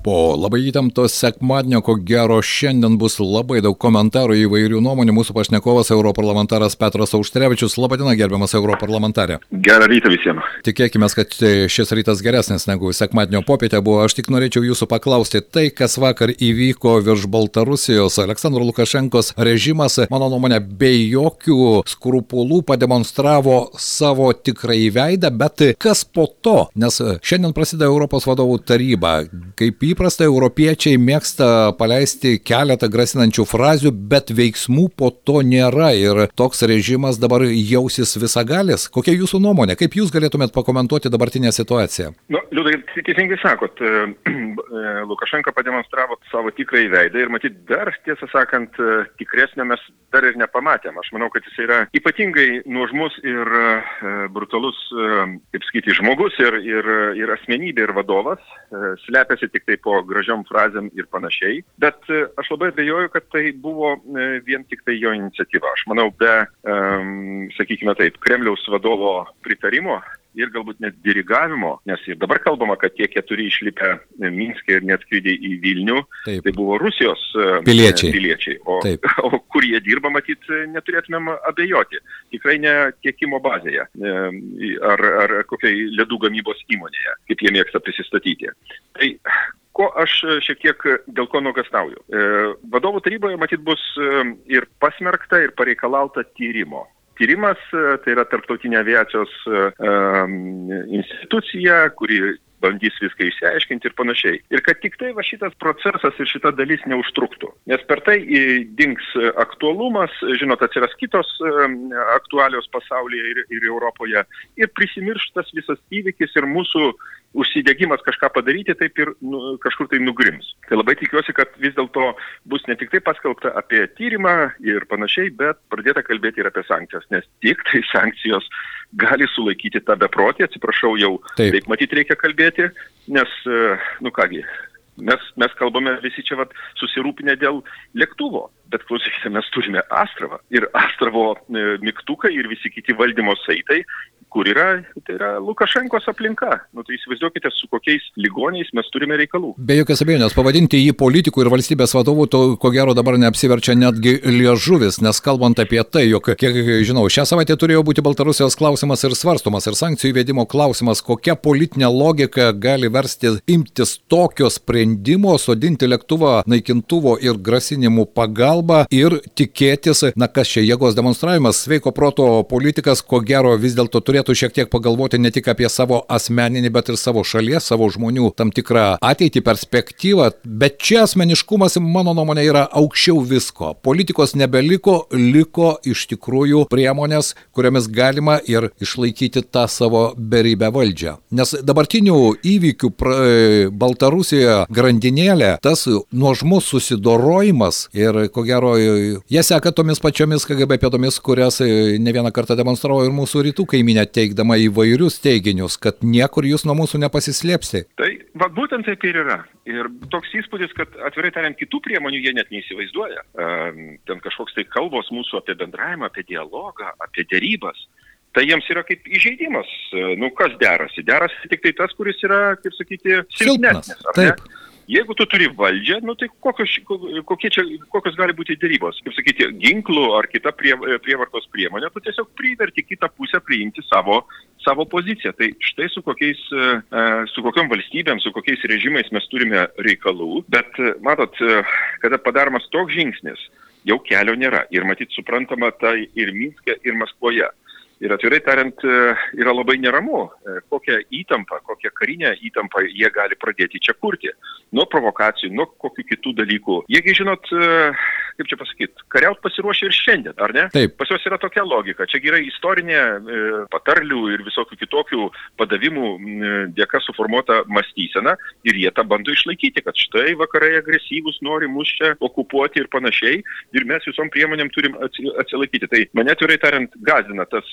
Po labai įtempto sekmadienio, ko gero, šiandien bus labai daug komentarų įvairių nuomonių. Mūsų pašnekovas europarlamentaras Petras Auštrevičius. Labadiena, gerbiamas europarlamentarė. Gerą rytą visiems. Tikėkime, kad šis rytas geresnis negu sekmadienio popietė buvo. Aš tik norėčiau jūsų paklausti, tai kas vakar įvyko virš Baltarusijos, Aleksandro Lukašenkos režimas, mano nuomonė, be jokių skrupulų pademonstravo savo tikrąjį veidą, bet kas po to? Nes šiandien prasideda Europos vadovų taryba. Kaip įprasta, europiečiai mėgsta paleisti keletą grasinančių frazių, bet veiksmų po to nėra ir toks režimas dabar jausis visagalis. Kokia jūsų nuomonė? Kaip jūs galėtumėt pakomentuoti dabartinę situaciją? Nu, Liudai, teisingai sakot, e, e, Lukašenka pademonstravo savo tikrąjį veidą ir matyt, dar tiesą sakant, e, tikresnio mes dar ir nepamatėm. Aš manau, kad jis yra ypatingai nuožmus ir brutalus, kaip sakyti, žmogus ir, ir, ir asmenybė ir vadovas. Slepiasi tik tai po gražiom frazėm ir panašiai. Bet e, aš labai abejoju, kad tai buvo e, vien tik tai jo iniciatyva. Aš manau, be, um, sakykime taip, Kremliaus vadovo pritarimo ir galbūt net dirigavimo, nes ir dabar kalbama, kad tie keturi išlipę Minskė ir net skrydė į Vilnių, Taip. tai buvo Rusijos e, piliečiai. piliečiai. O, Taip. o kur jie dirba, matyt, neturėtumėm abejoti. Tikrai ne tiekimo bazėje ar, ar kokiai ledų gamybos įmonėje, kaip jie mėgsta prisistatyti. Tai ko aš e, šiek tiek e, dėl ko nuogastauju. E, vadovų taryboje matyt bus ir pasmerkta, ir pareikalauta tyrimo. Tyrimas tai yra tarptautinė aviacijos institucija, kuri bandys viską išsiaiškinti ir panašiai. Ir kad tik tai va šitas procesas ir šita dalis neužtruktų. Nes per tai dings aktualumas, žinot, atsiras kitos aktualios pasaulyje ir, ir Europoje. Ir prisimirštas visas įvykis ir mūsų užsidegimas kažką padaryti taip ir nu, kažkur tai nugrims. Tai labai tikiuosi, kad vis dėlto bus ne tik tai paskelbta apie tyrimą ir panašiai, bet pradėta kalbėti ir apie sankcijas, nes tik tai sankcijos gali sulaikyti tą beprotį, atsiprašau, jau taip, taip matyt reikia kalbėti, nes, e, nu kągi, mes, mes kalbame visi čia vat, susirūpinę dėl lėktuvo, bet klausykite, mes turime Astravą ir Astravo e, mygtukai ir visi kiti valdymo saitai kur yra, tai yra Lukašenkos aplinka. Nu, tai įsivaizduokite, su kokiais ligoniais mes turime reikalų. Be jokios abejonės, pavadinti jį politikų ir valstybės vadovų, to ko gero dabar neapsiverčia netgi liežuvis, nes kalbant apie tai, jog, kiek žinau, šią savaitę turėjo būti Baltarusijos klausimas ir svarstomas, ir sankcijų įvedimo klausimas, kokia politinė logika gali versti imtis tokio sprendimo, sodinti lėktuvą naikintuvo ir grasinimų pagalba ir tikėtis, na kas čia jėgos demonstravimas, sveiko proto politikas, ko gero vis dėlto turėtų turėtų šiek tiek pagalvoti ne tik apie savo asmeninį, bet ir savo šalies, savo žmonių tam tikrą ateitį, perspektyvą. Bet čia asmeniškumas, mano nuomonė, yra aukščiau visko. Politikos nebeliko, liko iš tikrųjų priemonės, kuriamis galima ir išlaikyti tą savo beribę valdžią. Nes dabartinių įvykių pra, Baltarusijoje grandinėlė, tas nuožmus susidorojimas ir ko gero jie seka tomis pačiomis KGB pėdomis, kurias ne vieną kartą demonstravo ir mūsų rytų kaiminė teikdama įvairius teiginius, kad niekur jūs nuo mūsų nepasislėpsi. Tai va, būtent taip ir yra. Ir toks įspūdis, kad atvirai tariant, kitų priemonių jie net neįsivaizduoja. Ten kažkoks tai kalbos mūsų apie bendravimą, apie dialogą, apie dėrybas. Tai jiems yra kaip įžeidimas. Nu, kas derasi? Derasi tik tai tas, kuris yra, kaip sakyti, silpnesnis. Taip. Ne? Jeigu tu turi valdžią, nu, tai kokios, čia, kokios gali būti dėrybos? Kaip sakyti, ginklų ar kita prie, prievartos priemonė, tu tiesiog priverti kitą pusę priimti savo, savo poziciją. Tai štai su, kokiais, e, su kokiam valstybėm, su kokiais režimais mes turime reikalų. Bet matot, kada padaromas toks žingsnis, jau kelio nėra. Ir matyt, suprantama tai ir Minske, ir Maskvoje. Ir atvirai tariant, e, yra labai neramu, e, kokią įtampą, kokią karinę įtampą jie gali pradėti čia kurti. Nuo provokacijų, nuo kokių kitų dalykų. Jiegi, žinot, e, kaip čia pasakyti, kariaut pasiruošę ir šiandien, ar ne? Taip. Pas juos yra tokia logika. Čia yra istorinė patarlių ir visokių kitokių padavimų dėka suformuota mąstysena ir jie tą bando išlaikyti, kad štai vakarai agresyvus nori mus čia okupuoti ir panašiai ir mes visom priemonėm turim atsilaikyti. Tai mane atvirai tariant gazina tas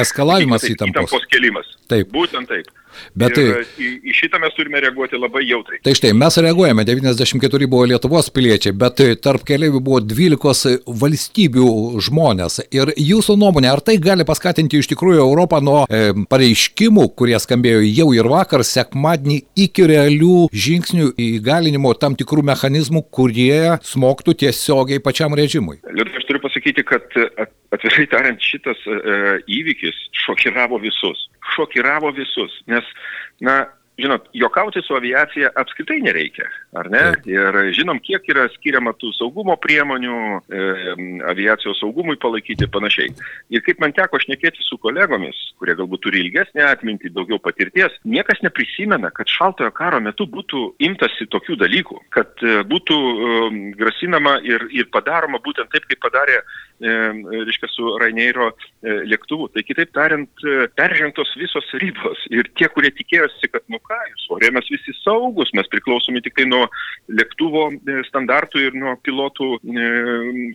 eskalavimas įtampos. Įtampos kelimas. Taip. Būtent taip. Bet tai, į, į šitą mes turime reaguoti labai jautrai. tai štai, mes reaguojame, 94 buvo Lietuvos piliečiai, bet tarp keliaivių buvo 12 valstybių žmonės. Ir jūsų nuomonė, ar tai gali paskatinti iš tikrųjų Europą nuo e, pareiškimų, kurie skambėjo jau ir vakar, sekmadienį, iki realių žingsnių įgalinimo tam tikrų mechanizmų, kurie smoktų tiesiogiai pačiam režimui? Liūdai, aš turiu pasakyti, kad at- atvirai tariant, šitas e, įvykis šokiravo visus. Šokiravo visus, nes, na, žinot, jokauti su aviacija apskritai nereikia, ar ne? Ir žinom, kiek yra skiriama tų saugumo priemonių, e, aviacijos saugumui palaikyti ir panašiai. Ir kaip man teko šnekėti su kolegomis, kurie galbūt turi ilgesnį atmintį, daugiau patirties, niekas neprisimena, kad šaltojo karo metu būtų imtasi tokių dalykų, kad e, būtų e, grasinama ir, ir padaroma būtent taip, kaip padarė, reiškia, su Raineiro e, lėktuvu. Tai kitaip tariant, e, peržengtos visos ribos. Ir tie, kurie tikėjosi, kad, nu ką, jūs ore mes visi saugus, mes priklausomi tik tai nuo lėktuvo e, standartų ir nuo pilotų e,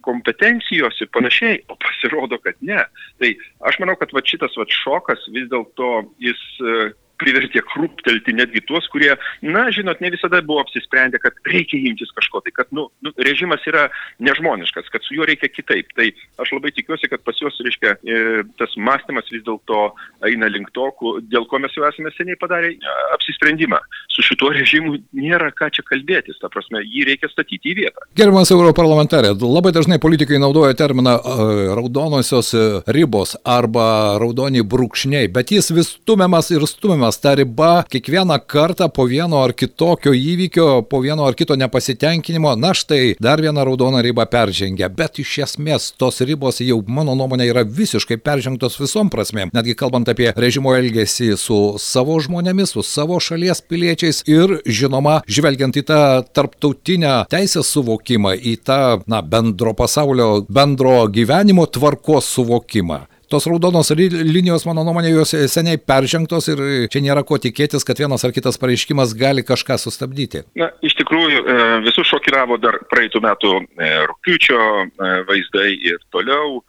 kompetencijos ir panašiai, o pasirodo, kad ne. Tai aš manau, kad va šitas va šokas vis dėlto jis e, privertė krūptelti netgi tuos, kurie, na, žinot, ne visada buvo apsisprendę, kad reikia imtis kažko, tai kad, nu, nu, režimas yra nežmoniškas, kad su juo reikia kitaip. Tai aš labai tikiuosi, kad pas juos, reiškia, e, tas mąstymas vis dėlto eina link to, dėl ko mes jau esame seniai padarę e, apsisprendimą. Su šituo režimu nėra ką čia kalbėtis, ta prasme, jį reikia statyti į vietą. Gerbiamas europarlamentarė, labai dažnai politikai naudoja terminą e, raudonosios ribos arba raudoni brūkšniai, bet jis vis stumiamas ir stumiamas. Ta riba kiekvieną kartą po vieno ar kitokio įvykio, po vieno ar kito nepasitenkinimo, na štai dar vieną raudoną ribą peržengia. Bet iš esmės tos ribos jau, mano nuomonė, yra visiškai peržengtos visom prasmėm. Netgi kalbant apie režimo elgesį su savo žmonėmis, su savo šalies piliečiais ir, žinoma, žvelgiant į tą tarptautinę teisės suvokimą, į tą, na, bendro pasaulio, bendro gyvenimo tvarkos suvokimą. Tos raudonos linijos, mano nuomonė, jos seniai peržengtos ir čia nėra ko tikėtis, kad vienas ar kitas pareiškimas gali kažką sustabdyti. Na, iš tikrųjų, e, visus šokiravo dar praeitų metų e, rūpiučio e, vaizdai ir toliau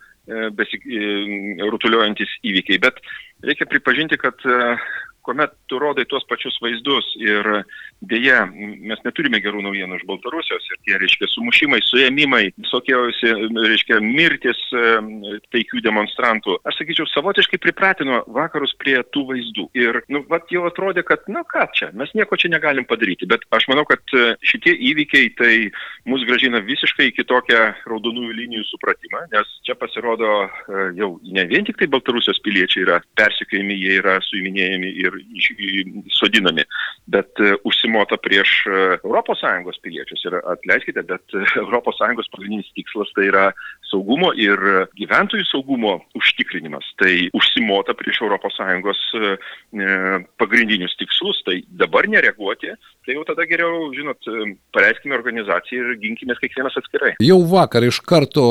besirutuliojantis įvykiai. Bet reikia pripažinti, kad kuomet tu rodai tuos pačius vaizdus ir dėja, mes neturime gerų naujienų iš Baltarusijos ir tie, reiškia, sumušimai, suėmimai, visokiausi, reiškia, mirtis taikių demonstrantų, aš sakyčiau, savotiškai pripratino vakarus prie tų vaizdų. Ir, nu, vat jau atrodė, kad, na ką čia, mes nieko čia negalim padaryti, bet aš manau, kad e, šitie įvykiai tai mus gražina visiškai kitokią raudonųjų linijų supratimą, nes čia pasirodo e, jau ne vien tik tai Baltarusijos piliečiai yra persikėjami, jie yra suiminėjami ir į- sodinami, bet e, užsimota prieš ES piliečius. Ir atleiskite, bet ES pagrindinis tikslas tai yra saugumo ir gyventojų saugumo užtikrinimas. Tai užsimota prieš ES e, e, pagrindinius tikslus. Tai dabar nereaguoti, tai jau tada geriau, žinot, paleiskime organizaciją ir ginkime kiekvienas atskirai. Jau vakar iš karto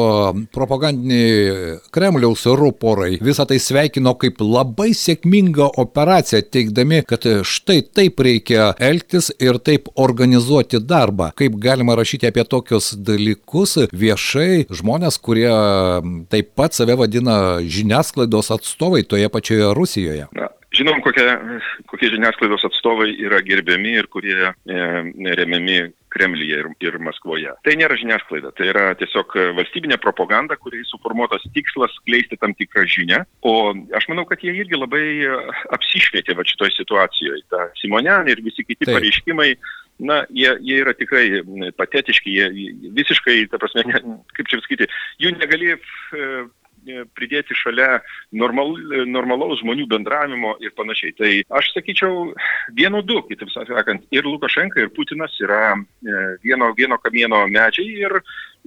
propagandiniai Kremliaus ruporai visą tai sveikino kaip labai sėkmingą operaciją, teikdami, kad štai taip reikia elgtis ir taip organizuoti darbą. Kaip galima rašyti apie tokius dalykus viešai žmonės, kurie taip pat save vadina žiniasklaidos atstovai toje pačioje Rusijoje. Na, žinom, kokie, kokie žiniasklaidos atstovai yra gerbiami ir kurie e, remiami Kremlyje ir, ir Maskvoje. Tai nėra žiniasklaida, tai yra tiesiog e, valstybinė propaganda, kuriai suformuotas tikslas skleisti tam tikrą žinią. O aš manau, kad jie irgi labai e, apsišvietė va šitoj situacijoje. Ta Simonian ir visi kiti Taip. pareiškimai, na, jie, jie yra tikrai patetiški, jie jie visiškai, ta prasme, ne, kaip čia sakyti, jų negali e, pridėti šalia normal, normalaus žmonių bendravimo ir panašiai. Tai aš sakyčiau, vienu du, kitaip sakant, ir Lukašenka, ir Putinas yra e, vieno, vieno kamieno medžiai ir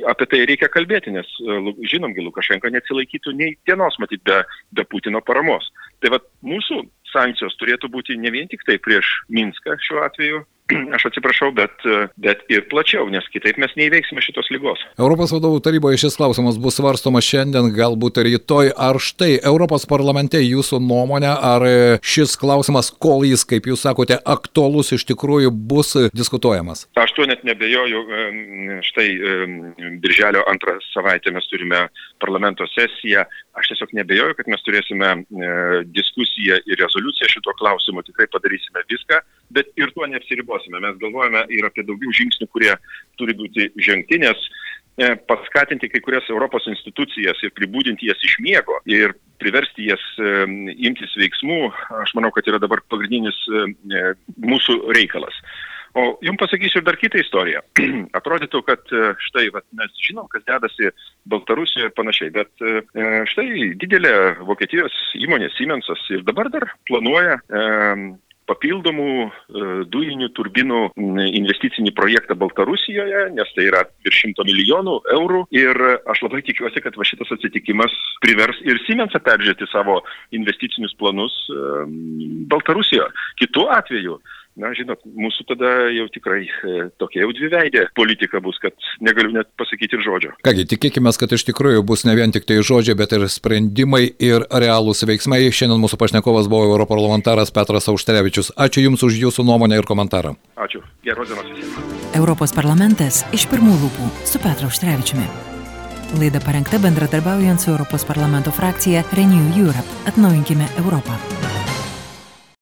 apie tai reikia kalbėti, nes e, žinomgi, Lukašenka neatsilaikytų nei dienos, matyt, be, be Putino paramos. Tai vad mūsų sankcijos turėtų būti ne vien tik tai prieš Minską šiuo atveju, aš atsiprašau, bet, bet ir plačiau, nes kitaip mes neįveiksime šitos lygos. Europos vadovų taryboje šis klausimas bus svarstomas šiandien, galbūt rytoj. Ar štai Europos parlamente jūsų nuomonė, ar šis klausimas, kol jis, kaip jūs sakote, aktuolus iš tikrųjų bus diskutuojamas? Aš tuo net nebejoju. Štai birželio antrą savaitę mes turime parlamento sesiją. Aš tiesiog nebejoju, kad mes turėsime e, diskusiją ir rezoliuciją šituo klausimu, tikrai padarysime viską, bet ir tuo neapsiribosime. Mes galvojame ir apie daugiau žingsnių, kurie turi būti žengti, nes e, paskatinti kai kurias Europos institucijas ir pribūdinti jas iš miego ir priversti jas e, imtis veiksmų, aš manau, kad yra dabar pagrindinis e, mūsų reikalas. O jums pasakysiu dar kitą istoriją. Atrodytų, kad štai vat, mes žinom, kas dedasi Baltarusijoje ir panašiai, bet štai didelė Vokietijos įmonė Siemensas ir dabar dar planuoja e, papildomų e, dujinių turbinų investicinį projektą Baltarusijoje, nes tai yra virš šimto milijonų eurų. Ir aš labai tikiuosi, kad va šitas atsitikimas privers ir Siemensą peržiūrėti savo investicinius planus e, Baltarusijoje. Kitu atveju na žinot mūsų tada jau tikrai e, tokia jau dviveidė politika bus, kad negaliu net pasakyti ir žodžio. Kągi, tikėkime, kad iš tikrųjų bus ne vien tik tai žodžiai, bet ir sprendimai ir realūs veiksmai. Šiandien mūsų pašnekovas buvo europarlamentaras Petras Auštrevičius. Ačiū Jums už Jūsų nuomonę ir komentarą. Ačiū. Geros dienos visiems. Europos parlamentas iš pirmų lūpų su Petru Auštrevičiumi. Laida parengta bendradarbiaujant su Europos parlamento frakcija Renew Europe. Atnaujinkime Europą.